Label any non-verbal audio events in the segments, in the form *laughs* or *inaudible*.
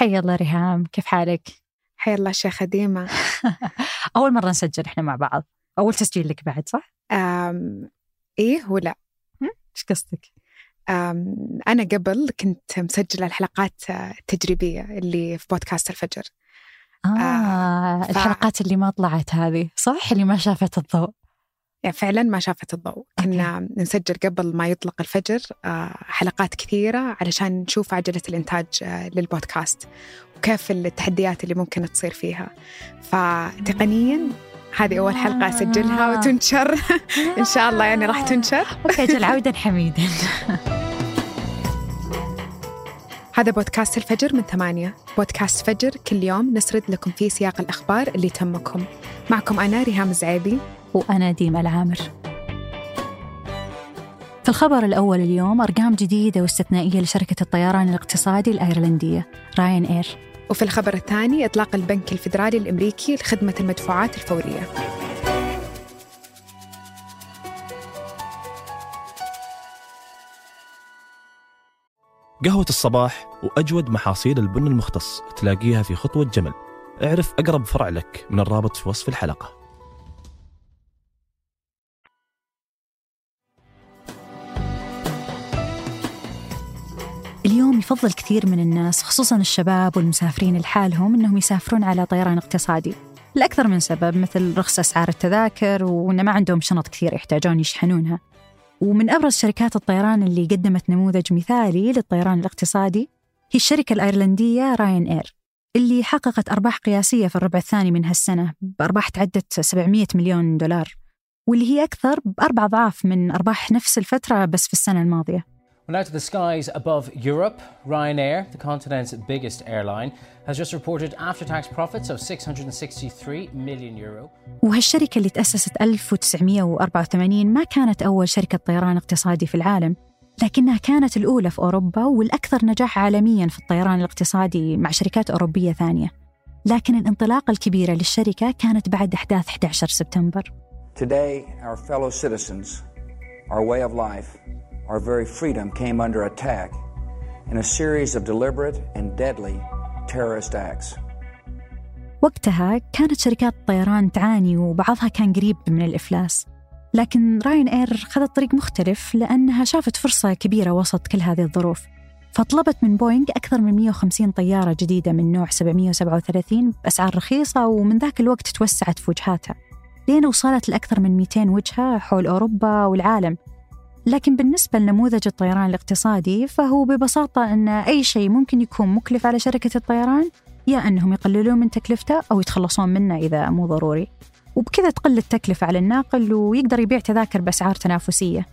حيا الله ريهام كيف حالك؟ *laughs* حيا الله شيخة ديمة *laughs* أول مرة نسجل إحنا مع بعض. أول تسجيل لك بعد صح؟ أم إيه ولا إيش قصدك؟ أم أنا قبل كنت مسجلة الحلقات التجريبية اللي في بودكاست الفجر. آه, آه ف... الحلقات اللي ما طلعت هذه صح؟ اللي ما شافت الضوء. يعني فعلا ما شافت الضوء. كنا نسجل قبل ما يطلق الفجر آه، حلقات كثيرة علشان نشوف عجلة الإنتاج آه، للبودكاست وكيف التحديات اللي ممكن تصير فيها. فتقنيا هذه أول حلقة أسجلها. وتنشر. *laughs* إن شاء الله يعني راح تنشر. أوكي أجل عودا حميدا. *laughs* هذا بودكاست الفجر من ثمانية. بودكاست فجر كل يوم نسرد لكم فيه سياق الأخبار اللي تهمكم. معكم أنا ريهام الزعيبي. وأنا ديما العامر. في الخبر الأول اليوم أرقام جديدة واستثنائية لشركة الطيران الاقتصادي الأيرلندية راين إير وفي الخبر الثاني إطلاق البنك الفيدرالي الأمريكي لخدمة المدفوعات الفورية. قهوة الصباح وأجود محاصيل البن المختص تلاقيها في خطوة جمل. اعرف أقرب فرع لك من الرابط في وصف الحلقة. اليوم يفضل كثير من الناس خصوصا الشباب والمسافرين لحالهم إنهم يسافرون على طيران اقتصادي. لأكثر من سبب مثل رخص أسعار التذاكر وإن ما عندهم شنط كثير يحتاجون يشحنونها. ومن أبرز شركات الطيران اللي قدمت نموذج مثالي للطيران الاقتصادي هي الشركة الأيرلندية راين إير اللي حققت أرباح قياسية في الربع الثاني من هالسنة بأرباح تعدت 700 مليون دولار واللي هي أكثر بأربع أضعاف من أرباح نفس الفترة بس في السنة الماضية. Well, now to the skies above Europe. Ryanair, the continent's biggest airline, has just reported after-tax profits of 663 million euro. وهالشركة اللي تأسست 1984 ما كانت أول شركة طيران اقتصادي في العالم، لكنها كانت الأولى في أوروبا والأكثر نجاح عالميا في الطيران الاقتصادي مع شركات أوروبية ثانية. لكن الانطلاقة الكبيرة للشركة كانت بعد أحداث 11 سبتمبر. Today, our fellow citizens, our way of life, our very freedom came under attack in a series of deliberate and deadly terrorist acts. وقتها كانت شركات الطيران تعاني وبعضها كان قريب من الإفلاس لكن Ryanair خذت طريق مختلف لأنها شافت فرصة كبيرة وسط كل هذه الظروف فطلبت من بوينغ أكثر من 150 طيارة جديدة من نوع 737 بأسعار رخيصة ومن ذاك الوقت توسعت في وجهاتها لين وصلت لأكثر من 200 وجهة حول أوروبا والعالم لكن بالنسبة لنموذج الطيران الاقتصادي فهو ببساطة أن أي شيء ممكن يكون مكلف على شركة الطيران يا أنهم يقللون من تكلفته أو يتخلصون منه إذا مو ضروري. وبكذا تقل التكلفة على الناقل ويقدر يبيع تذاكر بأسعار تنافسية.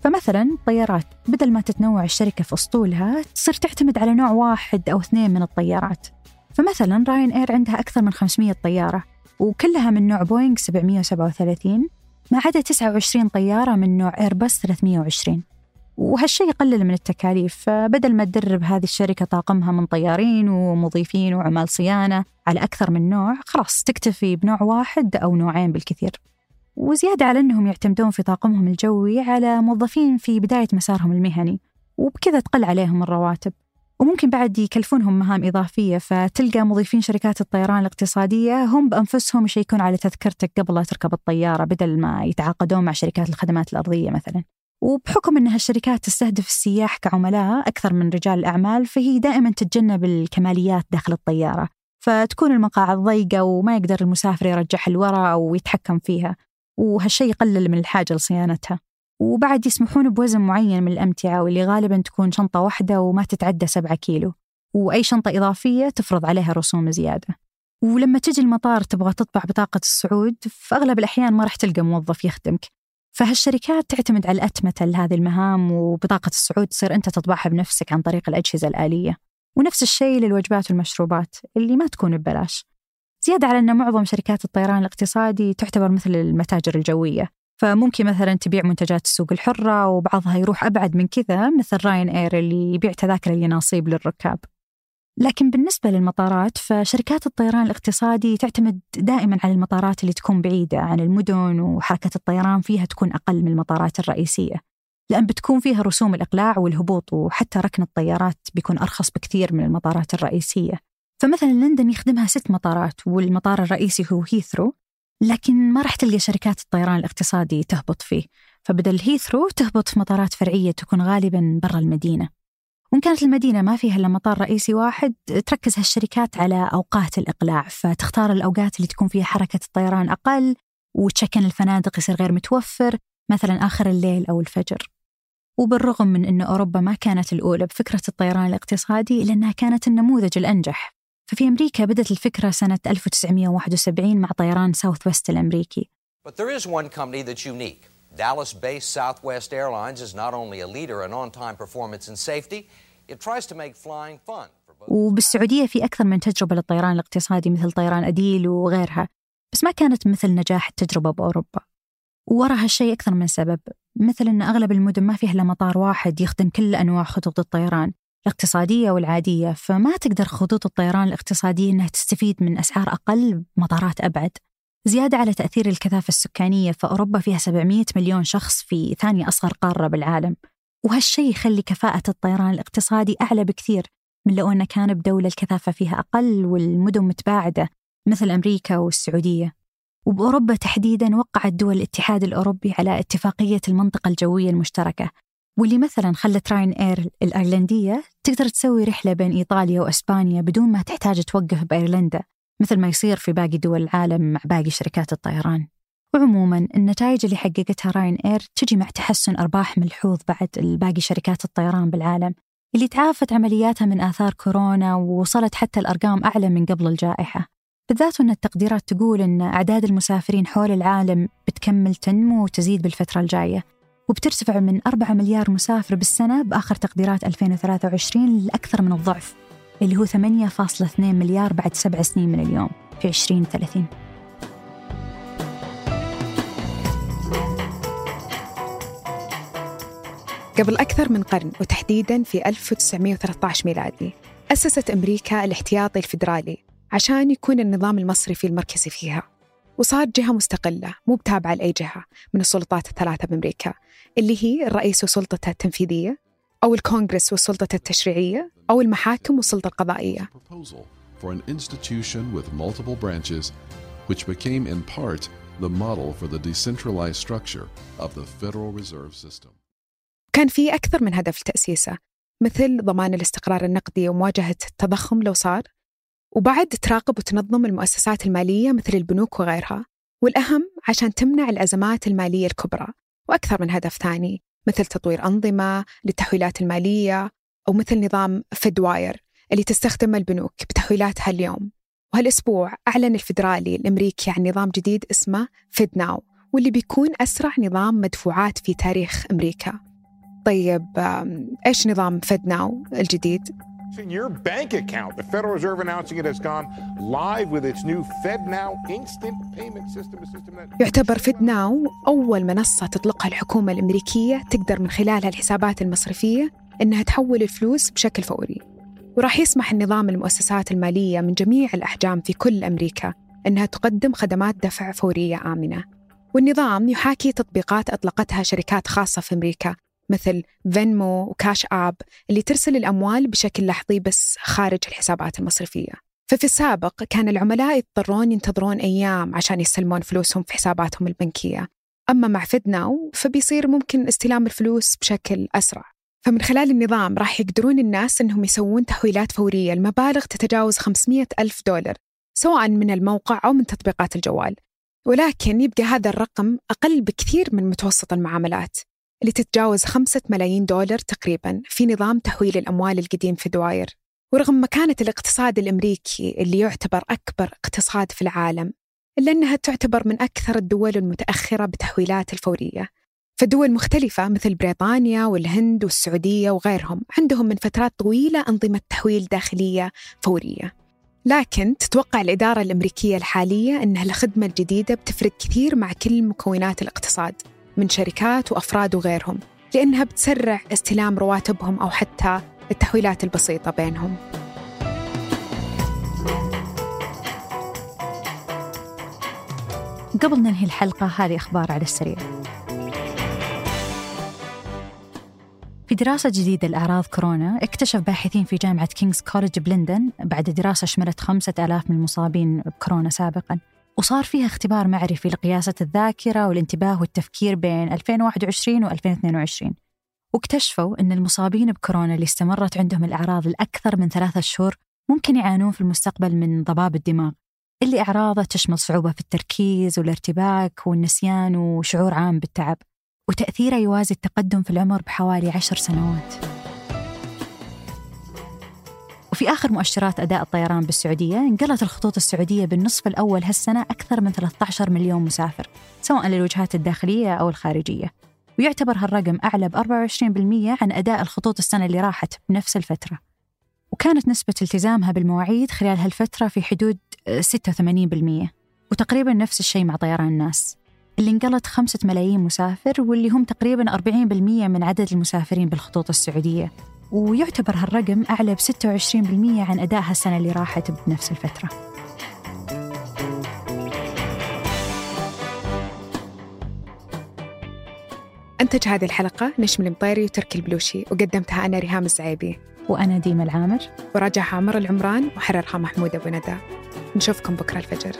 فمثلا الطيارات بدل ما تتنوع الشركة في أسطولها تصير تعتمد على نوع واحد أو اثنين من الطيارات. فمثلا راين إير عندها أكثر من 500 طيارة وكلها من نوع بوينغ 737 ما عدا 29 طيارة من نوع إيرباص 320 وهالشيء يقلل من التكاليف فبدل ما تدرب هذه الشركة طاقمها من طيارين ومضيفين وعمال صيانة على أكثر من نوع خلاص تكتفي بنوع واحد أو نوعين بالكثير. وزيادة على أنهم يعتمدون في طاقمهم الجوي على موظفين في بداية مسارهم المهني وبكذا تقل عليهم الرواتب. وممكن بعد يكلفونهم مهام إضافية فتلقى مضيفين شركات الطيران الاقتصادية هم بأنفسهم يشيكون على تذكرتك قبل لا تركب الطيارة بدل ما يتعاقدون مع شركات الخدمات الأرضية مثلا. وبحكم أن هالشركات تستهدف السياح كعملاء أكثر من رجال الأعمال فهي دائما تتجنب الكماليات داخل الطيارة فتكون المقاعد ضيقة وما يقدر المسافر يرجعها لورا أو يتحكم فيها وهالشيء يقلل من الحاجة لصيانتها. وبعد يسمحون بوزن معين من الأمتعة واللي غالبا تكون شنطة واحدة وما تتعدى سبعة كيلو. وأي شنطة إضافية تفرض عليها رسوم زيادة. ولما تجي المطار تبغى تطبع بطاقة الصعود في أغلب الأحيان ما راح تلقى موظف يخدمك. فهالشركات تعتمد على الأتمتة لهذه المهام وبطاقة الصعود تصير أنت تطبعها بنفسك عن طريق الأجهزة الآلية. ونفس الشيء للوجبات والمشروبات اللي ما تكون ببلاش. زيادة على أن معظم شركات الطيران الاقتصادي تعتبر مثل المتاجر الجوية. فممكن مثلا تبيع منتجات السوق الحرة وبعضها يروح أبعد من كذا مثل راين إير اللي يبيع تذاكر اليانصيب للركاب. لكن بالنسبة للمطارات فشركات الطيران الاقتصادي تعتمد دائما على المطارات اللي تكون بعيدة عن المدن وحركة الطيران فيها تكون أقل من المطارات الرئيسية لأن بتكون فيها رسوم الإقلاع والهبوط وحتى ركن الطيارات بيكون أرخص بكثير من المطارات الرئيسية. فمثلا لندن يخدمها ست مطارات والمطار الرئيسي هو هيثرو لكن ما راح تلقى شركات الطيران الاقتصادي تهبط فيه. فبدل هيثرو تهبط في مطارات فرعية تكون غالبا برا المدينة. وإن كانت المدينة ما فيها إلا مطار رئيسي واحد تركز هالشركات على أوقات الإقلاع. فتختار الأوقات اللي تكون فيها حركة الطيران أقل وتشكن الفنادق يصير غير متوفر مثلا آخر الليل أو الفجر. وبالرغم من أن أوروبا ما كانت الأولى بفكرة الطيران الاقتصادي إلا أنها كانت النموذج الأنجح. ففي أمريكا بدأت الفكرة سنة 1971 مع طيران ساوث ويست الأمريكي But there is one company that's unique. Dallas-based Southwest Airlines is not only a leader in on-time performance and safety, it tries to make flying fun. وبالسعودية في أكثر من تجربة للطيران الاقتصادي مثل طيران أديل وغيرها بس ما كانت مثل نجاح التجربة بأوروبا وورا هالشيء أكثر من سبب مثل أن أغلب المدن ما فيها إلا مطار واحد يخدم كل أنواع خطوط الطيران الاقتصادية والعادية فما تقدر خطوط الطيران الاقتصادية أنها تستفيد من أسعار أقل بمطارات أبعد. زيادة على تأثير الكثافة السكانية فأوروبا فيها 700 مليون شخص في ثاني أصغر قارة بالعالم. وهالشيء يخلي كفاءة الطيران الاقتصادي أعلى بكثير من لو أنه كان بدولة الكثافة فيها أقل والمدن متباعدة مثل أمريكا والسعودية. وبأوروبا تحديدا وقعت دول الاتحاد الأوروبي على اتفاقية المنطقة الجوية المشتركة. واللي مثلا خلت راين إير الأيرلندية تقدر تسوي رحلة بين إيطاليا وإسبانيا بدون ما تحتاج توقف بأيرلندا مثل ما يصير في باقي دول العالم مع باقي شركات الطيران. وعموما النتائج اللي حققتها راين إير تجي مع تحسن أرباح ملحوظ بعد باقي شركات الطيران بالعالم اللي تعافت عملياتها من آثار كورونا ووصلت حتى الأرقام أعلى من قبل الجائحة. بالذات أن التقديرات تقول أن أعداد المسافرين حول العالم بتكمل تنمو وتزيد بالفترة الجاية وبترتفع من 4 مليار مسافر بالسنة بآخر تقديرات 2023 لأكثر من الضعف اللي هو 8.2 مليار بعد سبع سنين من اليوم في 2030 قبل أكثر من قرن وتحديدا في 1913 ميلادي أسست أمريكا الاحتياطي الفيدرالي عشان يكون النظام المصرفي المركزي فيها. وصار جهة مستقلة مو بتابعة لأي جهة من السلطات الثلاثة بأمريكا اللي هي الرئيس وسلطته التنفيذية أو الكونغرس وسلطته التشريعية أو المحاكم والسلطة القضائية for an institution with multiple branches, which became in part the model for the decentralized structure of the Federal Reserve System. كان في أكثر من هدف لتأسيسه مثل ضمان الاستقرار النقدي ومواجهة التضخم لو صار وبعد تراقب وتنظم المؤسسات المالية مثل البنوك وغيرها والأهم عشان تمنع الأزمات المالية الكبرى وأكثر من هدف ثاني مثل تطوير أنظمة للتحويلات المالية أو مثل نظام فيدواير اللي تستخدمه البنوك بتحويلاتها اليوم وهالأسبوع أعلن الفيدرالي الأمريكي عن نظام جديد اسمه فيد ناو واللي بيكون أسرع نظام مدفوعات في تاريخ أمريكا طيب إيش نظام فيد ناو الجديد؟ In your bank account. The Federal Reserve announcing it has gone live with its new FedNow instant payment system. يعتبر فيدناو أول منصة تطلقها الحكومة الأمريكية تقدر من خلالها الحسابات المصرفية إنها تحول الفلوس بشكل فوري وراح يسمح النظام المؤسسات المالية من جميع الأحجام في كل أمريكا إنها تقدم خدمات دفع فورية آمنة والنظام يحاكي تطبيقات أطلقتها شركات خاصة في أمريكا مثل فينمو وكاش آب اللي ترسل الأموال بشكل لحظي بس خارج الحسابات المصرفية. ففي السابق كان العملاء يضطرون ينتظرون أيام عشان يستلمون فلوسهم في حساباتهم البنكية. أما مع فيدناو فبيصير ممكن استلام الفلوس بشكل أسرع. فمن خلال النظام راح يقدرون الناس أنهم يسوون تحويلات فورية لمبالغ تتجاوز 500 ألف دولار سواء من الموقع أو من تطبيقات الجوال. ولكن يبقى هذا الرقم أقل بكثير من متوسط المعاملات. اللي تتجاوز خمسة ملايين دولار تقريبا في نظام تحويل الأموال القديم في دواير ورغم مكانة الاقتصاد الأمريكي اللي يعتبر أكبر اقتصاد في العالم إلا أنها تعتبر من أكثر الدول المتأخرة بالتحويلات الفورية. فدول مختلفة مثل بريطانيا والهند والسعودية وغيرهم عندهم من فترات طويلة أنظمة تحويل داخلية فورية. لكن تتوقع الإدارة الأمريكية الحالية أن الخدمة الجديدة بتفرق كثير مع كل مكونات الاقتصاد. من شركات وأفراد وغيرهم لأنها بتسرع استلام رواتبهم أو حتى التحويلات البسيطة بينهم. قبل ننهي الحلقة هذه أخبار على السريع. في دراسة جديدة لأعراض كورونا اكتشف باحثين في جامعة كينغز كولج بلندن بعد دراسة شملت خمسة ألاف من المصابين بكورونا سابقاً. وصار فيها اختبار معرفي لقياسة الذاكرة والانتباه والتفكير بين 2021 و 2022 واكتشفوا أن المصابين بكورونا اللي استمرت عندهم الأعراض لأكثر من ثلاثة شهور ممكن يعانون في المستقبل من ضباب الدماغ اللي أعراضه تشمل صعوبة في التركيز والارتباك والنسيان وشعور عام بالتعب وتأثيره يوازي التقدم في العمر بحوالي عشر سنوات. وفي آخر مؤشرات أداء الطيران بالسعودية انقلت الخطوط السعودية بالنصف الأول هالسنة أكثر من 13 مليون مسافر سواء للوجهات الداخلية أو الخارجية. ويعتبر هالرقم أعلى ب 24% عن أداء الخطوط السنة اللي راحت بنفس الفترة. وكانت نسبة التزامها بالمواعيد خلال هالفترة في حدود 86% وتقريبا نفس الشيء مع طيران الناس. اللي انقلت خمسة ملايين مسافر واللي هم تقريبا 40% من عدد المسافرين بالخطوط السعودية. ويعتبر هالرقم أعلى ب 26% عن أدائها السنة اللي راحت بنفس الفترة. أنتج هذه الحلقة نشمل المطيري وتركي البلوشي وقدمتها أنا ريهام الزعيبي. وأنا ديما العامر. وراجعها عمر العمران وحررها محمود أبو ندى. نشوفكم بكرة الفجر.